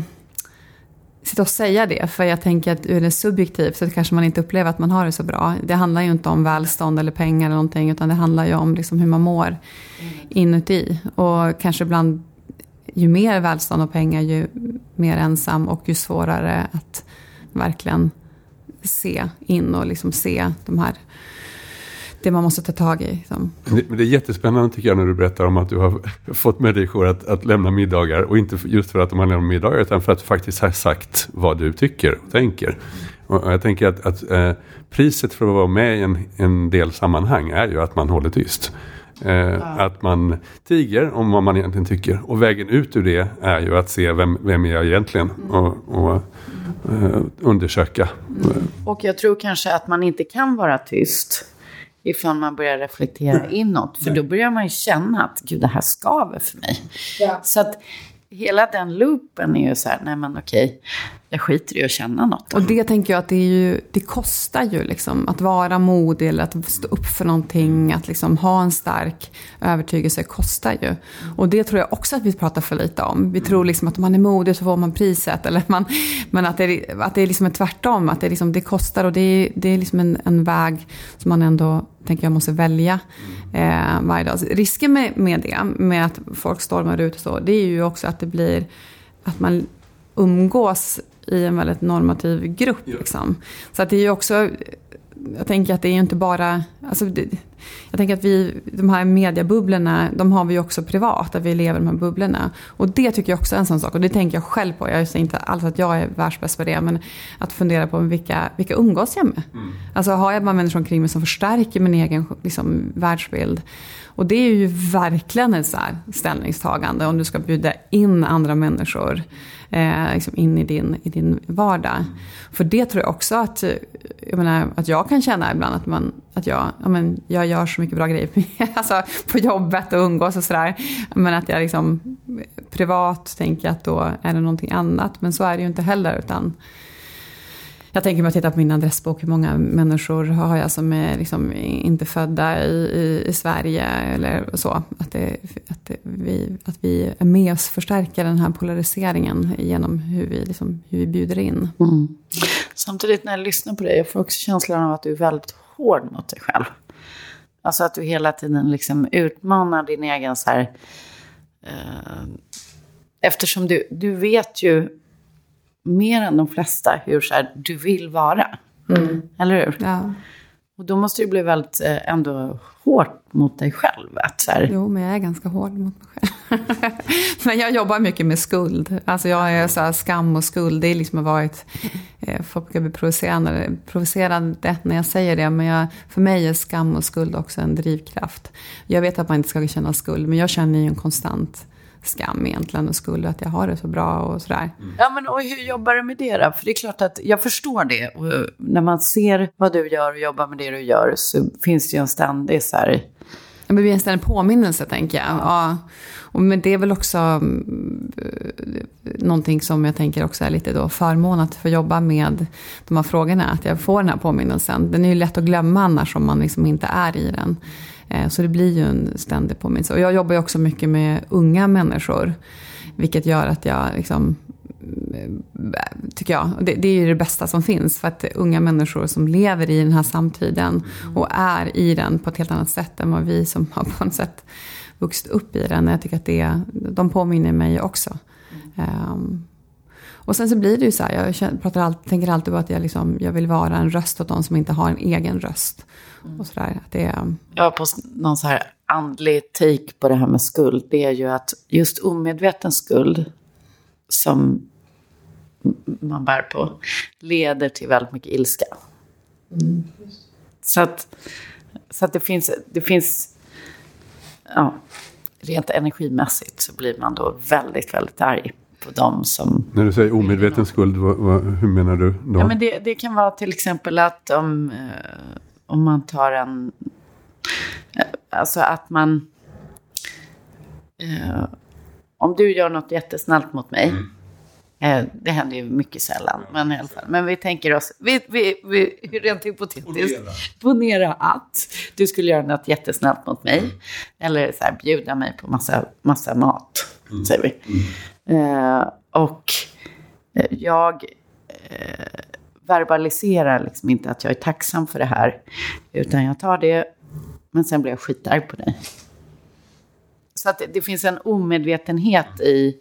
sitta och säga det, för jag tänker att ur det subjektivt så kanske man inte upplever att man har det så bra. Det handlar ju inte om välstånd eller pengar eller någonting, utan det handlar ju om liksom hur man mår inuti. Och kanske ibland, ju mer välstånd och pengar, ju mer ensam och ju svårare att verkligen se in och liksom se de här det man måste ta tag i. Liksom. Det, det, är jättespännande tycker jag när du berättar om att du har fått människor att, att lämna middagar. Och inte just för att de har lämnat middagar utan för att du faktiskt har sagt vad du tycker och tänker. Och jag tänker att, att eh, priset för att vara med i en, en del sammanhang är ju att man håller tyst. Eh, ja. Att man tiger om vad man egentligen tycker. Och vägen ut ur det är ju att se vem, vem är jag egentligen. Och, och eh, undersöka. Mm. Och jag tror kanske att man inte kan vara tyst ifall man börjar reflektera inåt. För då börjar man ju känna att gud, det här skaver för mig. Ja. Så att hela den loopen är ju så här, nej men okej, jag skiter i att känna något. Och det tänker jag att det, är ju, det kostar ju liksom att vara modig eller att stå upp för någonting, att liksom ha en stark övertygelse kostar ju. Och det tror jag också att vi pratar för lite om. Vi tror liksom att om man är modig så får man priset. Eller man, men att det, är, att det är liksom en tvärtom, att det, är liksom, det kostar och det är, det är liksom en, en väg som man ändå tänker jag måste välja eh, varje dag. Risken med, med det, med att folk stormar ut och så, det är ju också att det blir att man umgås i en väldigt normativ grupp. Liksom. Så att det är ju också, jag tänker att det är ju inte bara, alltså det, jag tänker att vi, de här mediebubblorna, de har vi ju också privat, att vi lever i de här bubblorna. Och det tycker jag också är en sån sak, och det tänker jag själv på. Jag säger inte alls att jag är världsbäst på det, men att fundera på vilka, vilka umgås jag med? Mm. Alltså har jag bara människor omkring mig som förstärker min egen liksom, världsbild? Och det är ju verkligen ett så ställningstagande om du ska bjuda in andra människor eh, liksom in i din, i din vardag. För det tror jag också att eh, jag, menar, att jag kan känna ibland att, man, att jag, ja, men, jag gör så mycket bra grejer alltså, på jobbet och umgås och sådär. Men att jag liksom privat tänker att då är det någonting annat. Men så är det ju inte heller. utan jag tänker mig att titta på min adressbok, hur många människor har jag som är liksom inte födda i, i, i Sverige eller så. Att, det, att, det, vi, att vi är med och förstärker den här polariseringen genom hur vi, liksom, hur vi bjuder in. Mm. Samtidigt när jag lyssnar på dig, jag får också känslan av att du är väldigt hård mot dig själv. Alltså att du hela tiden liksom utmanar din egen så här... Eh, eftersom du, du vet ju mer än de flesta hur så här, du vill vara. Mm. Eller hur? Ja. Och då måste det bli väldigt eh, ändå hårt mot dig själv. Att så här... Jo, men jag är ganska hård mot mig själv. men jag jobbar mycket med skuld. Alltså jag är så skam och skuld. Det är liksom varit... Eh, folk brukar bli provocerande, provocerande när jag säger det. Men jag, för mig är skam och skuld också en drivkraft. Jag vet att man inte ska känna skuld, men jag känner ju en konstant skam egentligen och skuld att jag har det så bra och sådär. Mm. Ja, men och hur jobbar du med det då? För det är klart att jag förstår det. Och när man ser vad du gör och jobbar med det du gör så finns det ju en ständig så här... Ja, men det blir en ständig påminnelse tänker jag. Ja. Och men det är väl också mm, någonting som jag tänker också är lite då förmån att få jobba med de här frågorna. Att jag får den här påminnelsen. Den är ju lätt att glömma annars om man liksom inte är i den. Eh, så det blir ju en ständig påminnelse. Och jag jobbar ju också mycket med unga människor. Vilket gör att jag liksom, eh, tycker jag, det, det, är ju det bästa som finns. För att unga människor som lever i den här samtiden och är i den på ett helt annat sätt än vad vi som har på något sätt vuxit upp i den. Jag tycker att det, de påminner mig också. Um, och sen så blir det ju så här, jag pratar alltid, tänker alltid på att jag, liksom, jag vill vara en röst åt de som inte har en egen röst. Och så där. Det, jag har på någon så här andlig take på det här med skuld. Det är ju att just omedveten skuld som man bär på leder till väldigt mycket ilska. Mm. Så att, så att det finns, det finns ja, rent energimässigt så blir man då väldigt, väldigt arg på dem som... När du säger omedveten skuld, vad, vad, hur menar du då? Ja, men det, det kan vara till exempel att om, eh, om man tar en... Eh, alltså att man... Eh, om du gör något jättesnällt mot mig. Mm. Eh, det händer ju mycket sällan, men i alla fall. Men vi tänker oss, vi, vi, vi, rent hypotetiskt, ponera att du skulle göra något jättesnällt mot mig. Mm. Eller så här, bjuda mig på massa, massa mat, mm. säger vi. Eh, och eh, jag eh, verbaliserar liksom inte att jag är tacksam för det här. Utan jag tar det, men sen blir jag skitarg på dig. Så att det, det finns en omedvetenhet i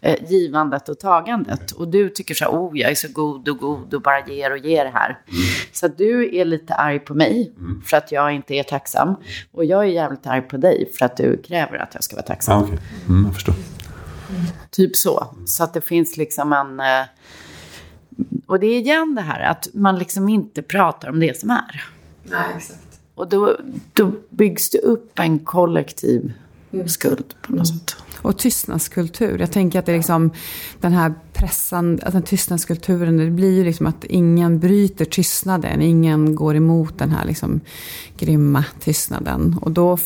eh, givandet och tagandet. Och du tycker så här, oh jag är så god och god och bara ger och ger här. Mm. Så att du är lite arg på mig mm. för att jag inte är tacksam. Och jag är jävligt arg på dig för att du kräver att jag ska vara tacksam. Ah, okay. mm, jag förstår. Typ så. Så att det finns liksom en... Eh, och det är igen det här att man liksom inte pratar om det som är. Nej, exakt. Och då, då byggs det upp en kollektiv skuld på något sätt. Och tystnadskultur. Jag tänker att det är liksom den här pressande, alltså tystnadskulturen, det blir ju liksom att ingen bryter tystnaden, ingen går emot den här liksom grymma tystnaden. Och då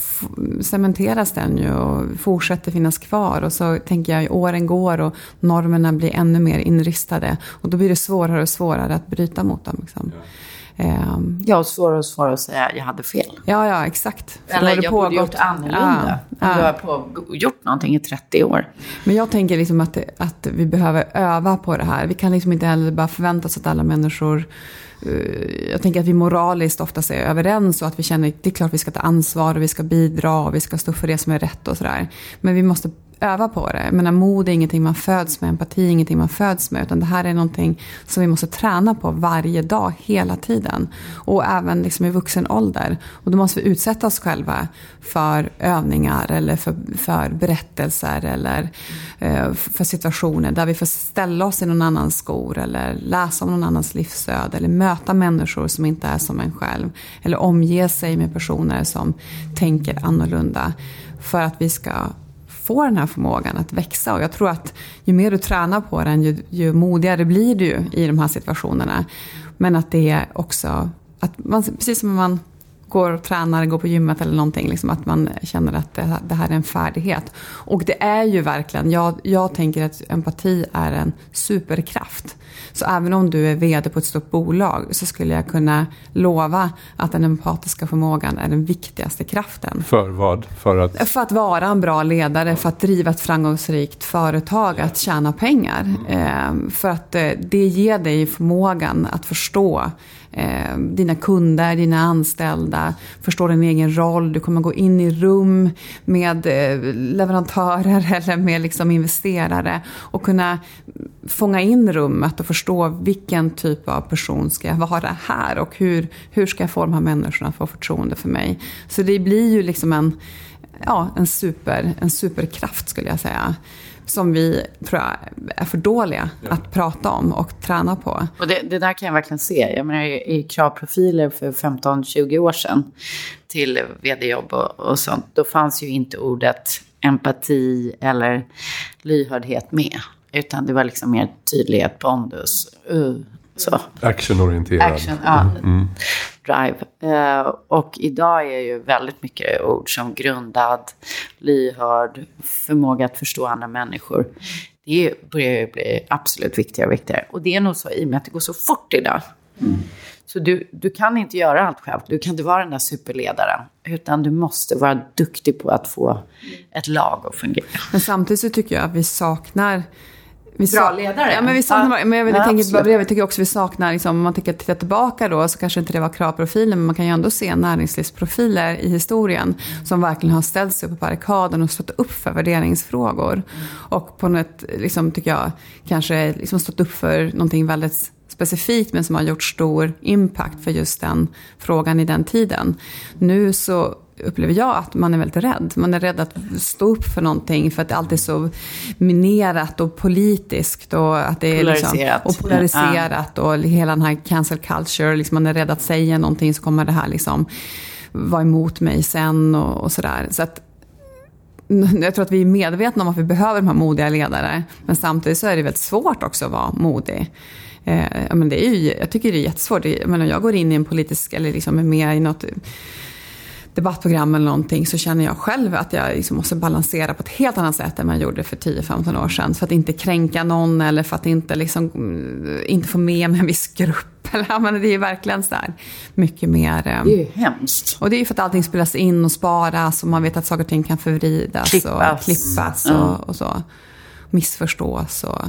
cementeras den ju och fortsätter finnas kvar. Och så tänker jag, åren går och normerna blir ännu mer inristade. Och då blir det svårare och svårare att bryta mot dem. Liksom. Ja. Ja, och svårare och svårare att säga att jag hade fel. Ja, ja, exakt. För Eller jag borde gjort annorlunda. Ja, ja. Du har på, gjort någonting i 30 år. Men jag tänker liksom att, att vi behöver öva på det här. Vi kan liksom inte heller bara förvänta oss att alla människor uh, jag tänker att vi moraliskt oftast är överens och att vi känner att det är klart vi ska ta ansvar och vi ska bidra och vi ska stå för det som är rätt och sådär. Men vi måste öva på det. Men mod är ingenting man föds med, empati är ingenting man föds med. Utan det här är någonting som vi måste träna på varje dag, hela tiden. Och även liksom i vuxen ålder. Och då måste vi utsätta oss själva för övningar eller för, för berättelser eller eh, för situationer där vi får ställa oss i någon annans skor eller läsa om någon annans livsöde eller möta människor som inte är som en själv. Eller omge sig med personer som tänker annorlunda. För att vi ska få den här förmågan att växa. Och jag tror att ju mer du tränar på den, ju, ju modigare blir du i de här situationerna. Men att det är också, att man, precis som man går och tränar, går på gymmet eller någonting. Liksom att man känner att det, det, här är en färdighet. Och det är ju verkligen, jag, jag tänker att empati är en superkraft. Så även om du är VD på ett stort bolag så skulle jag kunna lova att den empatiska förmågan är den viktigaste kraften. För vad? För att? För att vara en bra ledare, för att driva ett framgångsrikt företag, att tjäna pengar. Mm. För att eh, det ger dig förmågan att förstå eh, dina kunder, dina anställda, förstå din egen roll. Du kommer gå in i rum med eh, leverantörer eller med liksom investerare och kunna fånga in rummet och förstå vilken typ av person ska jag vara här och hur, hur ska jag få de här människorna att få förtroende för mig. Så det blir ju liksom en, ja, en, super, en superkraft skulle jag säga som vi tror jag är för dåliga ja. att prata om och träna på. Och det, det, där kan jag verkligen se. Jag menar, i kravprofiler för 15-20 år sedan till vd-jobb och, och sånt, då fanns ju inte ordet empati eller lyhördhet med. Utan det var liksom mer tydlighet, pondus, uh, så. Actionorienterad. Action, ja. Mm. mm. Drive. Uh, och idag är ju väldigt mycket ord som grundad, lyhörd, förmåga att förstå andra människor. Det börjar ju bli absolut viktigare och viktigare. Och det är nog så i och med att det går så fort idag. Mm. Så du, du kan inte göra allt själv. Du kan inte vara den där superledaren. Utan du måste vara duktig på att få ett lag att fungera. Men samtidigt så tycker jag att vi saknar vi bra ledare. Ja, men vi saknar, ja. men jag, ja, tänker, jag tycker också vi saknar, liksom, om man tänker titta tillbaka då, så kanske inte det var kravprofiler, men man kan ju ändå se näringslivsprofiler i historien som verkligen har ställt sig på barrikaden och stått upp för värderingsfrågor. Mm. Och på något, liksom, tycker jag, kanske liksom stått upp för någonting väldigt specifikt men som har gjort stor impact för just den frågan i den tiden. Nu så upplever jag att man är väldigt rädd. Man är rädd att stå upp för någonting för att det alltid är så minerat och politiskt. Och att det är polariserat. Liksom, och polariserat och hela den här cancel culture. Liksom man är rädd att säga någonting så kommer det här liksom vara emot mig sen och, och sådär. Så att jag tror att vi är medvetna om att vi behöver de här modiga ledare. Men samtidigt så är det väldigt svårt också att vara modig. Eh, men det är ju, jag tycker det är jättesvårt. Jag, menar, jag går in i en politisk, eller liksom är med i något debattprogram eller någonting så känner jag själv att jag liksom måste balansera på ett helt annat sätt än man gjorde för 10-15 år sedan. För att inte kränka någon eller för att inte, liksom, mm, inte få med mig en viss grupp. Eller, det är verkligen så där mycket mer... Eh, det är ju hemskt. Och det är ju för att allting spelas in och sparas och man vet att saker och ting kan förvridas klippas. och klippas mm. och, och så. Missförstås och...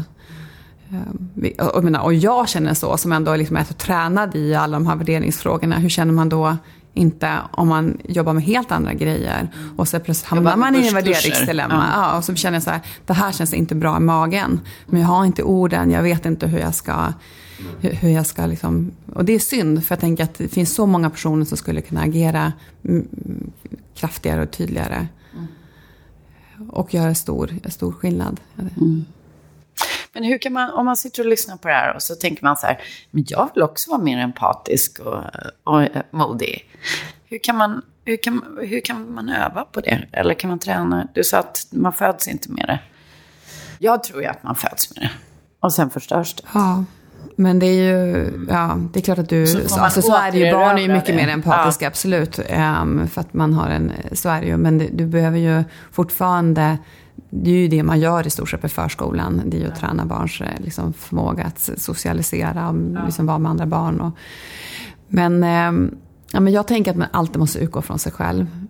Eh, och, jag känner så, som ändå liksom är tränad i alla de här värderingsfrågorna. Hur känner man då inte om man jobbar med helt andra grejer. Och så plötsligt hamnar man i en värderingsdilemma. Ja. ja. och så känner jag så här, det här känns inte bra i magen. Men jag har inte orden, jag vet inte hur jag ska hur jag ska liksom, och det är synd, för jag tänker att det finns så många personer som skulle kunna agera kraftigare och tydligare. Mm. Och göra stor, stor skillnad. Mm. Men hur kan man, om man sitter och lyssnar på det här och så tänker man så här, men jag vill också vara mer empatisk och, och modig. Hur kan, man, hur, kan, hur kan man öva på det? Eller kan man träna? Du sa att man föds inte med det. Jag tror ju att man föds med det. Och sen förstörs det. Ja. Men det är ju, ja, det är klart att du, Så alltså så är det ju, barn är ju mycket det. mer empatiska, absolut. Ehm, för att man har en, så är det ju. Men det, du behöver ju fortfarande, det är ju det man gör i stort sett på förskolan. Det är ju att träna barns eh, liksom, förmåga att socialisera och liksom, vara med andra barn. Och, men, ehm, ja, men jag tänker att man alltid måste utgå från sig själv.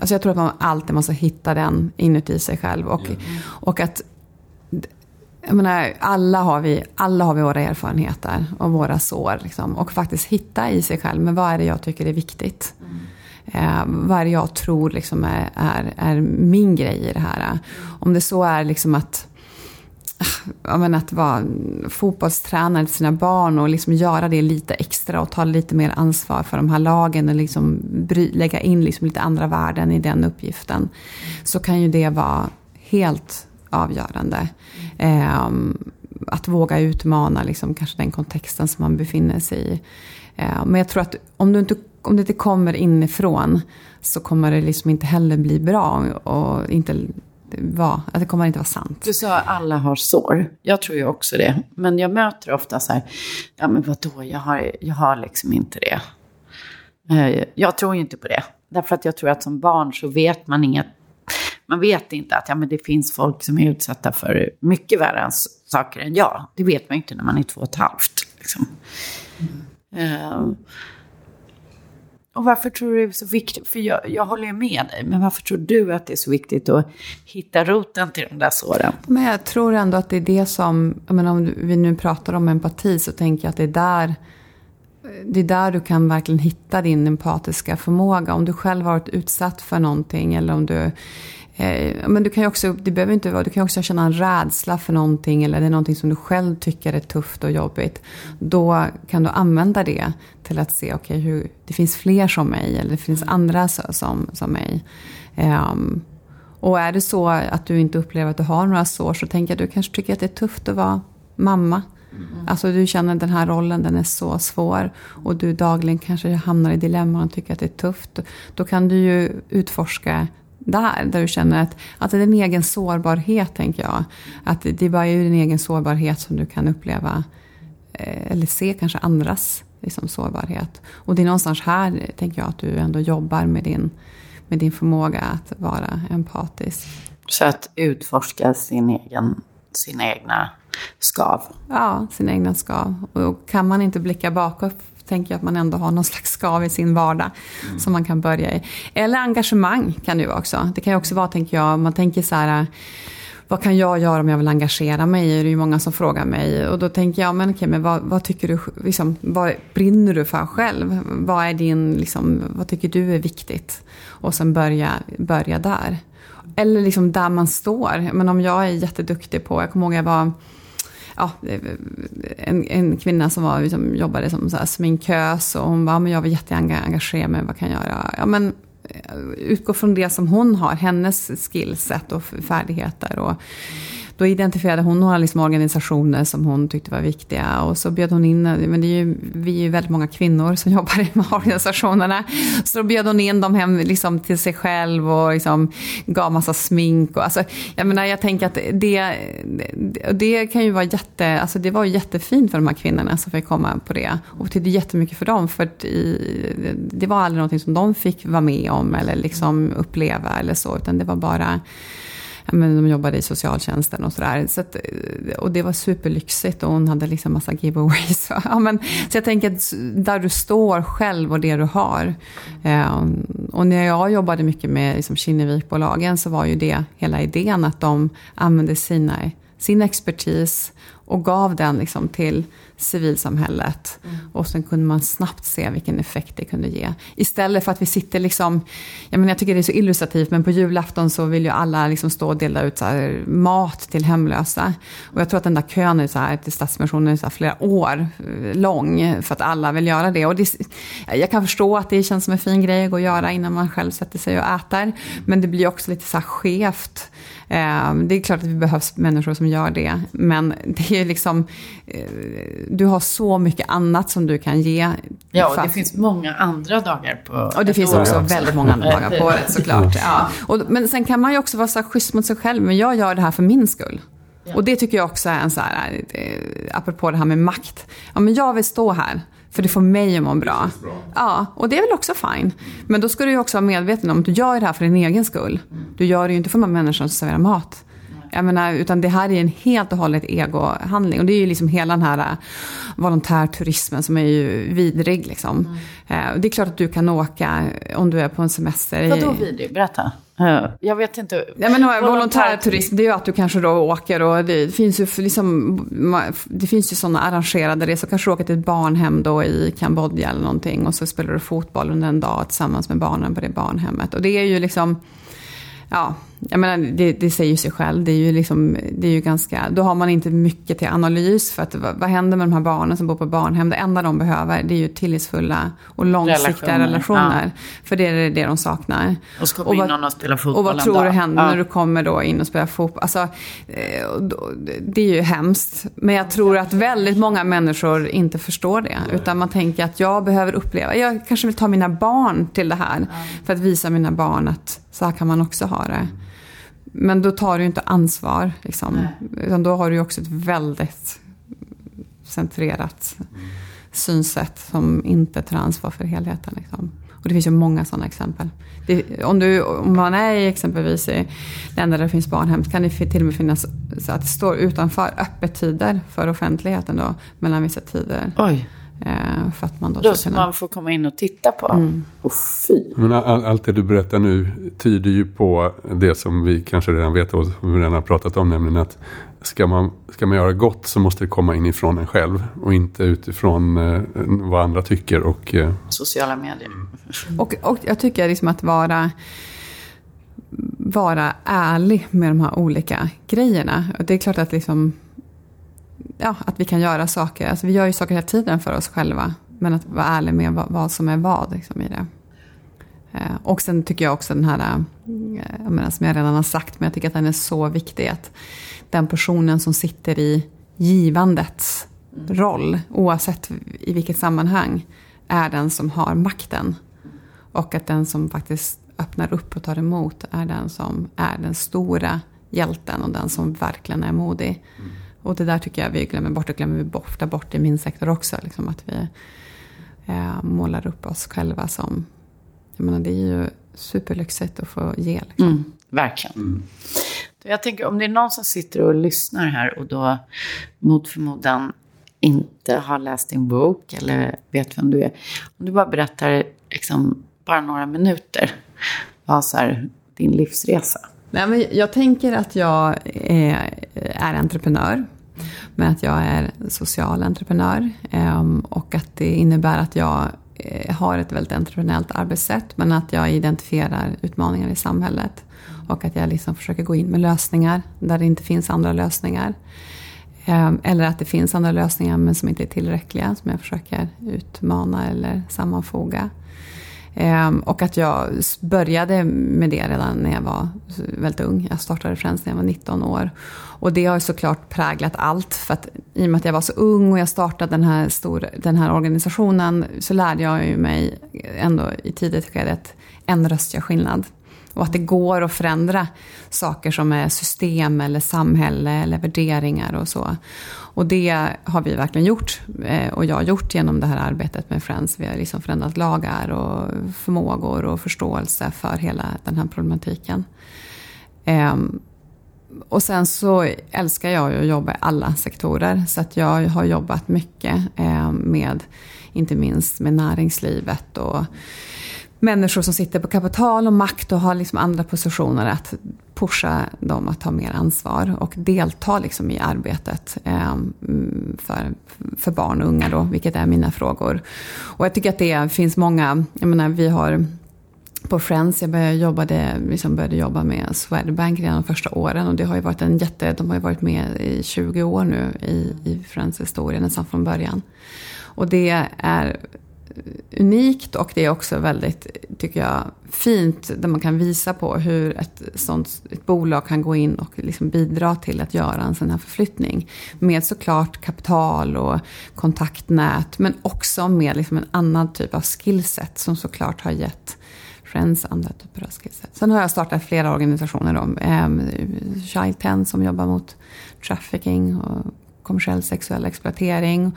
Alltså jag tror att man alltid måste hitta den inuti sig själv. Och, och att jag menar, alla har, vi, alla har vi våra erfarenheter och våra sår. Liksom, och faktiskt hitta i sig själv, men vad är det jag tycker är viktigt? Eh, vad är det jag tror liksom är, är, är min grej i det här? Om det så är liksom att eh, men att vara fotbollstränare till sina barn och liksom göra det lite extra och ta lite mer ansvar för de här lagen och liksom bry, lägga in liksom lite andra värden i den uppgiften. Så kan ju det vara helt avgörande. Eh, att våga utmana liksom, kanske den kontexten som man befinner sig i. Eh, men jag tror att om, du inte, om det inte kommer inifrån så kommer det liksom inte heller bli bra och inte vara, att det kommer inte vara sant. Du sa att alla har sår. Jag tror ju också det. Men jag möter ofta så här, ja men vadå, jag har, jag har liksom inte det. Eh, Jag tror ju inte på det. Därför att jag tror att som barn så vet man inget. Man vet inte att ja, men det finns folk som är utsatta för mycket värre saker än jag. Det vet man ju inte när man är två och ett halvt. Liksom. Eh, och varför tror du det är så viktigt? För jag, jag håller ju med dig, men varför tror du att det är så viktigt att hitta roten till de där såren? Men jag tror ändå att det är det som, jag menar, om vi nu pratar om empati så tänker jag att det är där det är där du kan verkligen hitta din empatiska förmåga. Om du själv har varit utsatt för någonting eller om du... Eh, men du kan ju också, det behöver inte vara, du kan också känna en rädsla för någonting eller det är någonting som du själv tycker är tufft och jobbigt. Då kan du använda det till att se, okej, hur det finns fler som mig eller det finns andra så- som, som mig. Ehm, och är det så att du inte upplever att du har några sår så tänker jag att du kanske tycker att det är tufft att vara mamma. Alltså du känner den här rollen den är så svår och du dagligen kanske hamnar i dilemman och tycker att det är tufft. Då kan du ju utforska där, där du känner att, att det är din egen sårbarhet, tänker jag. Att det är bara i din egen sårbarhet som du kan uppleva eh, eller se kanske andras liksom, sårbarhet. Och det är någonstans här, tänker jag, att du ändå jobbar med din, med din förmåga att vara empatisk. Så att utforska sin egen, sina egna skav. Ja, sina egna skav. Och kan man inte blicka bakåt tänker jag att man ändå har någon slags skav i sin vardag som man kan börja i. Eller engagemang kan det vara också. Det kan ju också vara, tänker jag, om man tänker så här vad kan jag göra om jag vill engagera mig? Det är ju många som frågar mig. Och då tänker jag, men okej, men vad, vad tycker du, liksom, vad brinner du för själv? Vad är din, liksom, vad tycker du är viktigt? Och sen börja, börja där. Eller liksom där man står. Men om jag är jätteduktig på, jag kommer ihåg jag var ja, en, en kvinna som var, liksom, jobbade som så här sminkös och hon var, men jag var jätteengagerad mig, vad kan jag göra? Ja, men eh, utgå från det som hon har, hennes skillset och färdigheter. Och då identifierade hon några liksom organisationer som hon tyckte var viktiga. Och så bjöd hon in, men det är ju, vi är ju väldigt många kvinnor som jobbar i de här organisationerna. Så då bjöd hon in dem hem liksom till sig själv och liksom gav massa smink. Och, alltså, jag menar, jag tänker att det, det, det kan ju vara jätte, alltså det var ju jättefint för de här kvinnorna som fick komma på det. Och betydde jättemycket för dem. För att i, det var aldrig någonting som de fick vara med om eller liksom uppleva eller så. Utan det var bara men de jobbade i socialtjänsten och sådär. Så att, och det var superlyxigt och hon hade liksom massa giveaways. Ja, men, så jag tänker att där du står själv och det du har. Eh, och när jag jobbade mycket med liksom, Kinnevikbolagen så var ju det hela idén att de använde sina, sin expertis och gav den liksom, till civilsamhället. Mm. Och sen kunde man snabbt se vilken effekt det kunde ge. Istället för att vi sitter liksom, jag, menar, jag tycker det är så illustrativt, men på julafton så vill ju alla liksom stå och dela ut mat till hemlösa. Och jag tror att den där kön är så här, till Stadsmissionen är så flera år lång för att alla vill göra det. Och det, jag kan förstå att det känns som en fin grej att gå och göra innan man själv sätter sig och äter. Men det blir också lite så här skevt. Det är klart att det behövs människor som gör det, men det är liksom, du har så mycket annat som du kan ge. Ja, och det finns många andra dagar på Och det finns också väldigt många andra dagar på året såklart. Ja. Och, men sen kan man ju också vara så här schysst mot sig själv, men jag gör det här för min skull. Och det tycker jag också är en så här, eh, apropå det här med makt. Ja, men jag vill stå här. För det får mig att må bra. Ja, och det är väl också fine. Men då ska du ju också vara medveten om att du gör det här för din egen skull. Du gör det ju inte för de människor som serverar mat. Jag menar, utan det här är en helt och hållet egohandling. Och det är ju liksom hela den här äh, volontärturismen som är ju vidrig. Liksom. Mm. Det är klart att du kan åka om du är på en semester. Vadå vidrig? Berätta. Jag vet inte. Ja, men volontärturism, det är ju att du kanske då åker och det finns ju liksom, det finns ju sådana arrangerade resor. Kanske åker till ett barnhem då i Kambodja eller någonting och så spelar du fotboll under en dag tillsammans med barnen på det barnhemmet. Och det är ju liksom ja, jag menar, det, det säger sig själv. Det är ju, liksom, det är ju ganska, då har man inte mycket till analys. För att, vad, vad händer med de här barnen som bor på barnhem? Det enda de behöver det är ju tillitsfulla och långsiktiga relationer. relationer ja. För det är det de saknar. Och så kommer in någon och spelar fotboll Och vad tror du händer ja. när du kommer då in och spelar fotboll? Alltså, eh, det är ju hemskt. Men jag tror att väldigt många människor inte förstår det. Utan man tänker att jag behöver uppleva, jag kanske vill ta mina barn till det här. För att visa mina barn att så här kan man också ha det. Men då tar du inte ansvar. Liksom. Utan då har du också ett väldigt centrerat mm. synsätt som inte tar ansvar för helheten. Liksom. Och det finns ju många sådana exempel. Det, om, du, om man är i exempelvis i länder där det finns barnhem kan det till och med finnas så att det står utanför öppettider för offentligheten då, mellan vissa tider. Oj. Eh, för att man då, då ska kunna... man får komma in och titta på. Mm. Oh, fy. Men all, allt det du berättar nu tyder ju på det som vi kanske redan vet och som vi redan har pratat om. Nämligen att ska man, ska man göra gott så måste det komma inifrån en själv. Och inte utifrån eh, vad andra tycker. Och, eh... Sociala medier. Och, och jag tycker liksom att vara vara ärlig med de här olika grejerna. Det är klart att liksom ja, att vi kan göra saker. Alltså, vi gör ju saker hela tiden för oss själva. Men att vara ärlig med vad, vad som är vad liksom, i det. Eh, och sen tycker jag också den här, eh, jag menar, som jag redan har sagt, men jag tycker att den är så viktig. Att den personen som sitter i givandets roll, oavsett i vilket sammanhang, är den som har makten. Och att den som faktiskt öppnar upp och tar emot är den som är den stora hjälten och den som verkligen är modig. Mm. Och det där tycker jag vi glömmer bort. Det glömmer vi ofta bort i min sektor också. Liksom att vi eh, målar upp oss själva som... Jag menar, det är ju superlyxigt att få ge. Liksom. Mm, verkligen. Mm. Jag tänker om det är någon som sitter och lyssnar här och då mot förmodan inte har läst din bok eller vet vem du är. Om du bara berättar liksom, bara några minuter. Vad så här, din livsresa. Nej, men jag tänker att jag är, är entreprenör. Men att jag är social entreprenör. Ehm, och att det innebär att jag eh, har ett väldigt entreprenöriellt arbetssätt. Men att jag identifierar utmaningar i samhället. Och att jag liksom försöker gå in med lösningar där det inte finns andra lösningar. Ehm, eller att det finns andra lösningar men som inte är tillräckliga. Som jag försöker utmana eller sammanfoga. Ehm, och att jag började med det redan när jag var väldigt ung. Jag startade Friends när jag var 19 år. Och det har såklart präglat allt. För att i och med att jag var så ung och jag startade den här, stor, den här organisationen så lärde jag ju mig ändå i tidigt skede att en röst gör skillnad. Och att det går att förändra saker som är system eller samhälle eller värderingar och så. Och det har vi verkligen gjort. Eh, och jag har gjort genom det här arbetet med Friends. Vi har liksom förändrat lagar och förmågor och förståelse för hela den här problematiken. Ehm, och sen så älskar jag ju att jobba i alla sektorer. Så att jag har jobbat mycket eh, med, inte minst med näringslivet och människor som sitter på kapital och makt och har liksom andra positioner. Att pusha dem att ta mer ansvar och delta liksom i arbetet ehm, för, för barn och unga då, vilket är mina frågor. Och jag tycker att det finns många, jag menar vi har på Friends, jag började, jobbade, liksom började jobba med Swedbank redan de första åren. Och det har ju varit en jätte, de har ju varit med i 20 år nu i, i Friends historia, nästan från början. Och det är unikt och det är också väldigt, tycker jag, fint där man kan visa på hur ett, sånt, ett bolag kan gå in och liksom bidra till att göra en sån här förflyttning. Med såklart kapital och kontaktnät men också med liksom en annan typ av skillset som såklart har gett Friends, andra typer av skillset. Sen har jag startat flera organisationer då. Eh, Child 10 som jobbar mot trafficking och kommersiell sexuell exploatering.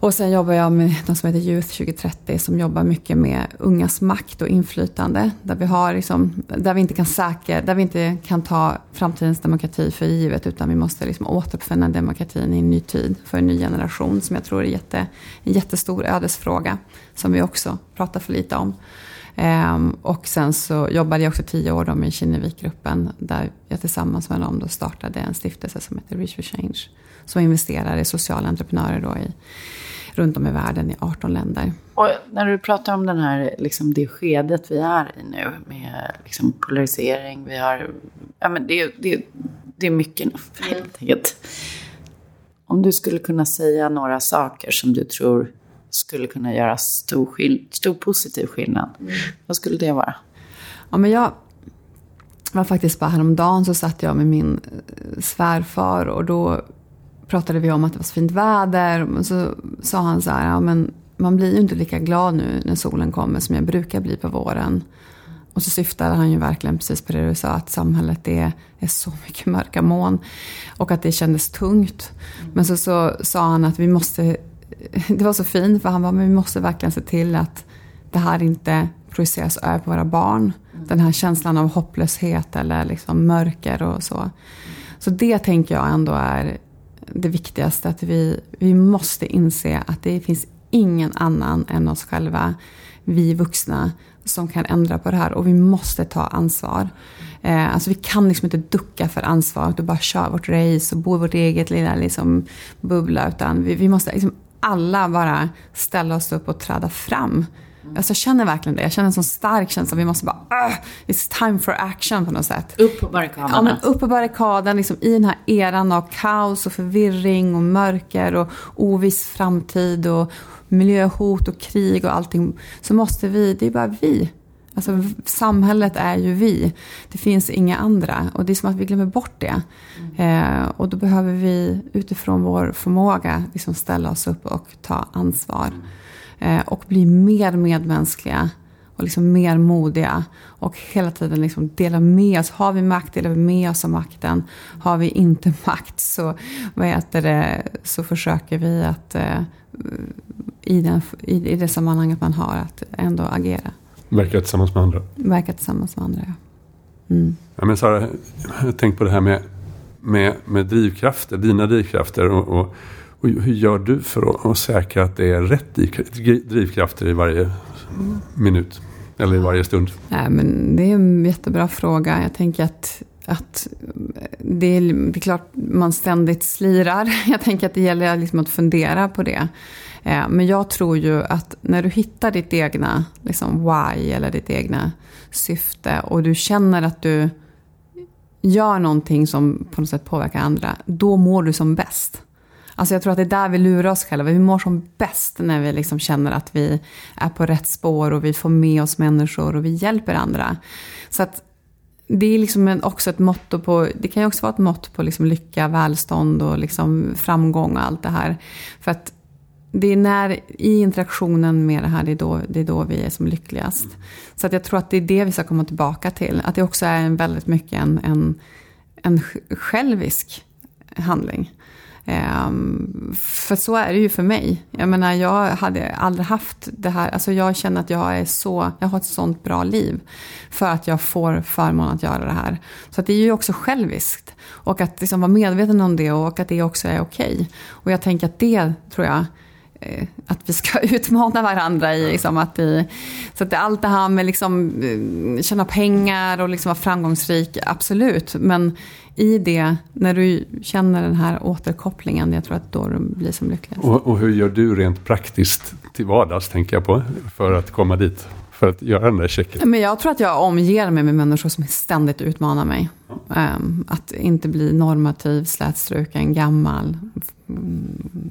Och sen jobbar jag med något som heter Youth 2030 som jobbar mycket med ungas makt och inflytande. Där vi, har liksom, där vi, inte, kan säkra, där vi inte kan ta framtidens demokrati för givet utan vi måste liksom återuppfinna demokratin i en ny tid för en ny generation som jag tror är jätte, en jättestor ödesfråga som vi också pratar för lite om. Um, och sen så jobbade jag också tio år då med Kinnevikgruppen där jag tillsammans med dem då startade en stiftelse som heter Reach for Change. Som investerar i sociala entreprenörer då i, runt om i världen i 18 länder. Och när du pratar om den här, liksom det skedet vi är i nu med liksom polarisering, vi har, ja men det, det, det är mycket helt enkelt. Om du skulle kunna säga några saker som du tror skulle kunna göra stor, skill- stor positiv skillnad, mm. vad skulle det vara? Ja, men jag var faktiskt bara häromdagen så satt jag med min eh, svärfar och då pratade vi om att det var så fint väder. Och så sa han så här, ja, men man blir ju inte lika glad nu när solen kommer som jag brukar bli på våren. Och så syftade han ju verkligen precis på det du sa, att samhället är, är så mycket mörka moln. Och att det kändes tungt. Men så, så sa han att vi måste, det var så fint för han var men vi måste verkligen se till att det här inte projiceras över på våra barn. Den här känslan av hopplöshet eller liksom mörker och så. Så det tänker jag ändå är det viktigaste. Att vi, vi måste inse att det finns ingen annan än oss själva, vi vuxna, som kan ändra på det här. Och vi måste ta ansvar. Eh, alltså vi kan liksom inte ducka för ansvar och bara köra vårt race och bo i vårt eget lilla liksom, bubbla. Utan vi, vi måste liksom alla bara ställa oss upp och träda fram. Alltså jag känner verkligen det. Jag känner en sån stark känsla. Vi måste bara, uh, it's time for action på något sätt. Upp på barrikaden. Ja, men upp på barrikaden. Liksom, I den här eran av kaos och förvirring och mörker och oviss framtid och miljöhot och krig och allting. Så måste vi, det är bara vi. Alltså samhället är ju vi. Det finns inga andra. Och det är som att vi glömmer bort det. Mm. Eh, och då behöver vi utifrån vår förmåga liksom ställa oss upp och ta ansvar. Eh, och bli mer medmänskliga och liksom mer modiga. Och hela tiden liksom dela med oss. Har vi makt, delar vi med oss av makten. Har vi inte makt så, vad heter det, så försöker vi att eh, i, den, i, det sammanhanget man har att ändå agera. Verka tillsammans med andra. Verka tillsammans med andra, ja. Mm. ja men Sara, tänkt på det här med, med, med drivkrafter, dina drivkrafter. och, och och hur gör du för att, att säkra att det är rätt drivkrafter i varje minut? Eller i varje stund? Nej, men det är en jättebra fråga. Jag tänker att, att det, är, det är klart man ständigt slirar. Jag tänker att det gäller liksom att fundera på det. Eh, men jag tror ju att när du hittar ditt egna liksom why eller ditt egna syfte och du känner att du gör någonting som på något sätt påverkar andra, då mår du som bäst. Alltså jag tror att det är där vi lurar oss själva. Vi mår som bäst när vi liksom känner att vi är på rätt spår och vi får med oss människor och vi hjälper andra. Så att det är liksom också ett motto på, det kan ju också vara ett mått på liksom lycka, välstånd och liksom framgång och allt det här. För att det är när, i interaktionen med det här, det är då, det är då vi är som lyckligast. Så att jag tror att det är det vi ska komma tillbaka till. Att det också är en väldigt mycket en, en, en självisk handling. Um, för så är det ju för mig. Jag menar, jag hade aldrig haft det här. Alltså jag känner att jag är så, jag har ett sånt bra liv. För att jag får förmånen att göra det här. Så det är ju också själviskt. Och att liksom vara medveten om det och att det också är okej. Okay. Och jag tänker att det tror jag att vi ska utmana varandra i. Liksom, att vi, så att allt det här med liksom, eh, tjäna pengar och liksom vara framgångsrik, absolut. Men i det, när du känner den här återkopplingen, jag tror att då du blir som lyckligast. Och, och hur gör du rent praktiskt till vardags, tänker jag på, för att komma dit? För att göra den där checken? Men jag tror att jag omger mig med människor som ständigt utmanar mig. Um, att inte bli normativ, slätstruken, gammal,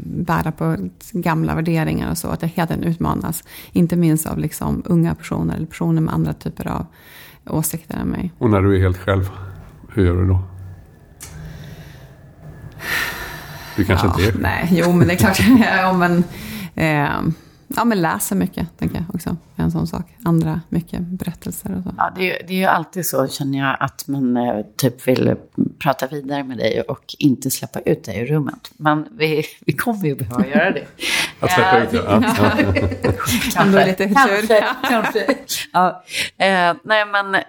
bära på gamla värderingar och så. Att jag hela tiden utmanas. Inte minst av liksom unga personer eller personer med andra typer av åsikter än mig. Och när du är helt själv, hur gör du då? Du kanske ja, inte är Nej, jo men det är klart. ja, men, eh, ja, men läser mycket, tänker jag också. en sån sak. Andra mycket berättelser och så. Ja, det, är, det är ju alltid så, känner jag, att man eh, typ vill prata vidare med dig och inte släppa ut dig i rummet. Men vi, vi kommer ju behöva göra det. Att släppa ut det? Ja. Ändå lite kanske, kanske. Ja. Eh, nej, men eh,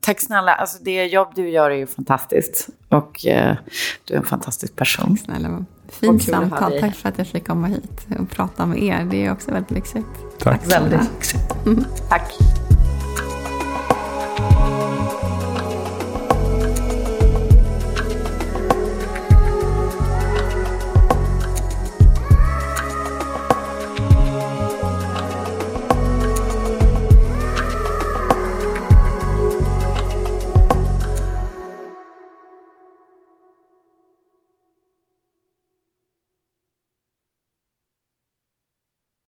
tack snälla. Alltså, det jobb du gör är ju fantastiskt. Och eh, du är en fantastisk person. Snälla, fint samtal. Tack för att jag fick komma hit och prata med er. Det är också väldigt lyxigt. Tack. Tack väldigt lyxigt. Tack.